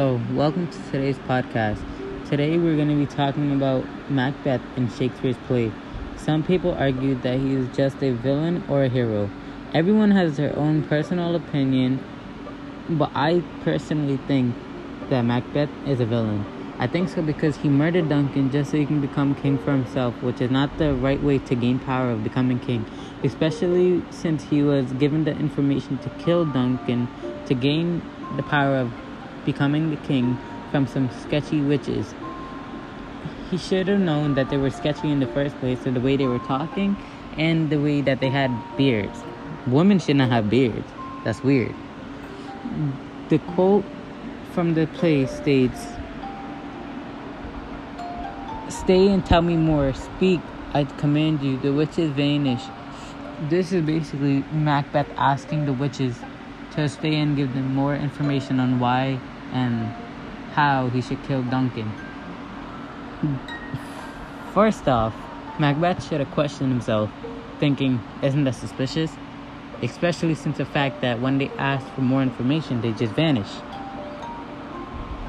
So, welcome to today's podcast. Today we're going to be talking about Macbeth in Shakespeare's play. Some people argue that he is just a villain or a hero. Everyone has their own personal opinion, but I personally think that Macbeth is a villain. I think so because he murdered Duncan just so he can become king for himself, which is not the right way to gain power of becoming king, especially since he was given the information to kill Duncan to gain the power of becoming the king from some sketchy witches. He should have known that they were sketchy in the first place, so the way they were talking and the way that they had beards. Women should not have beards. That's weird. The quote from the play states Stay and tell me more. Speak, I command you. The witches vanish. This is basically Macbeth asking the witches to stay and give them more information on why and how he should kill Duncan. First off, Macbeth should have questioned himself, thinking, Isn't that suspicious? Especially since the fact that when they asked for more information, they just vanish.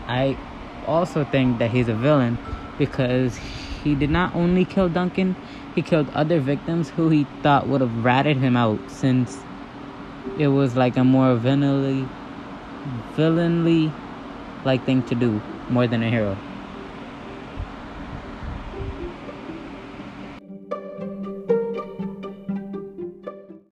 I also think that he's a villain because he did not only kill Duncan, he killed other victims who he thought would have ratted him out since it was like a more villainly villainly like thing to do more than a hero.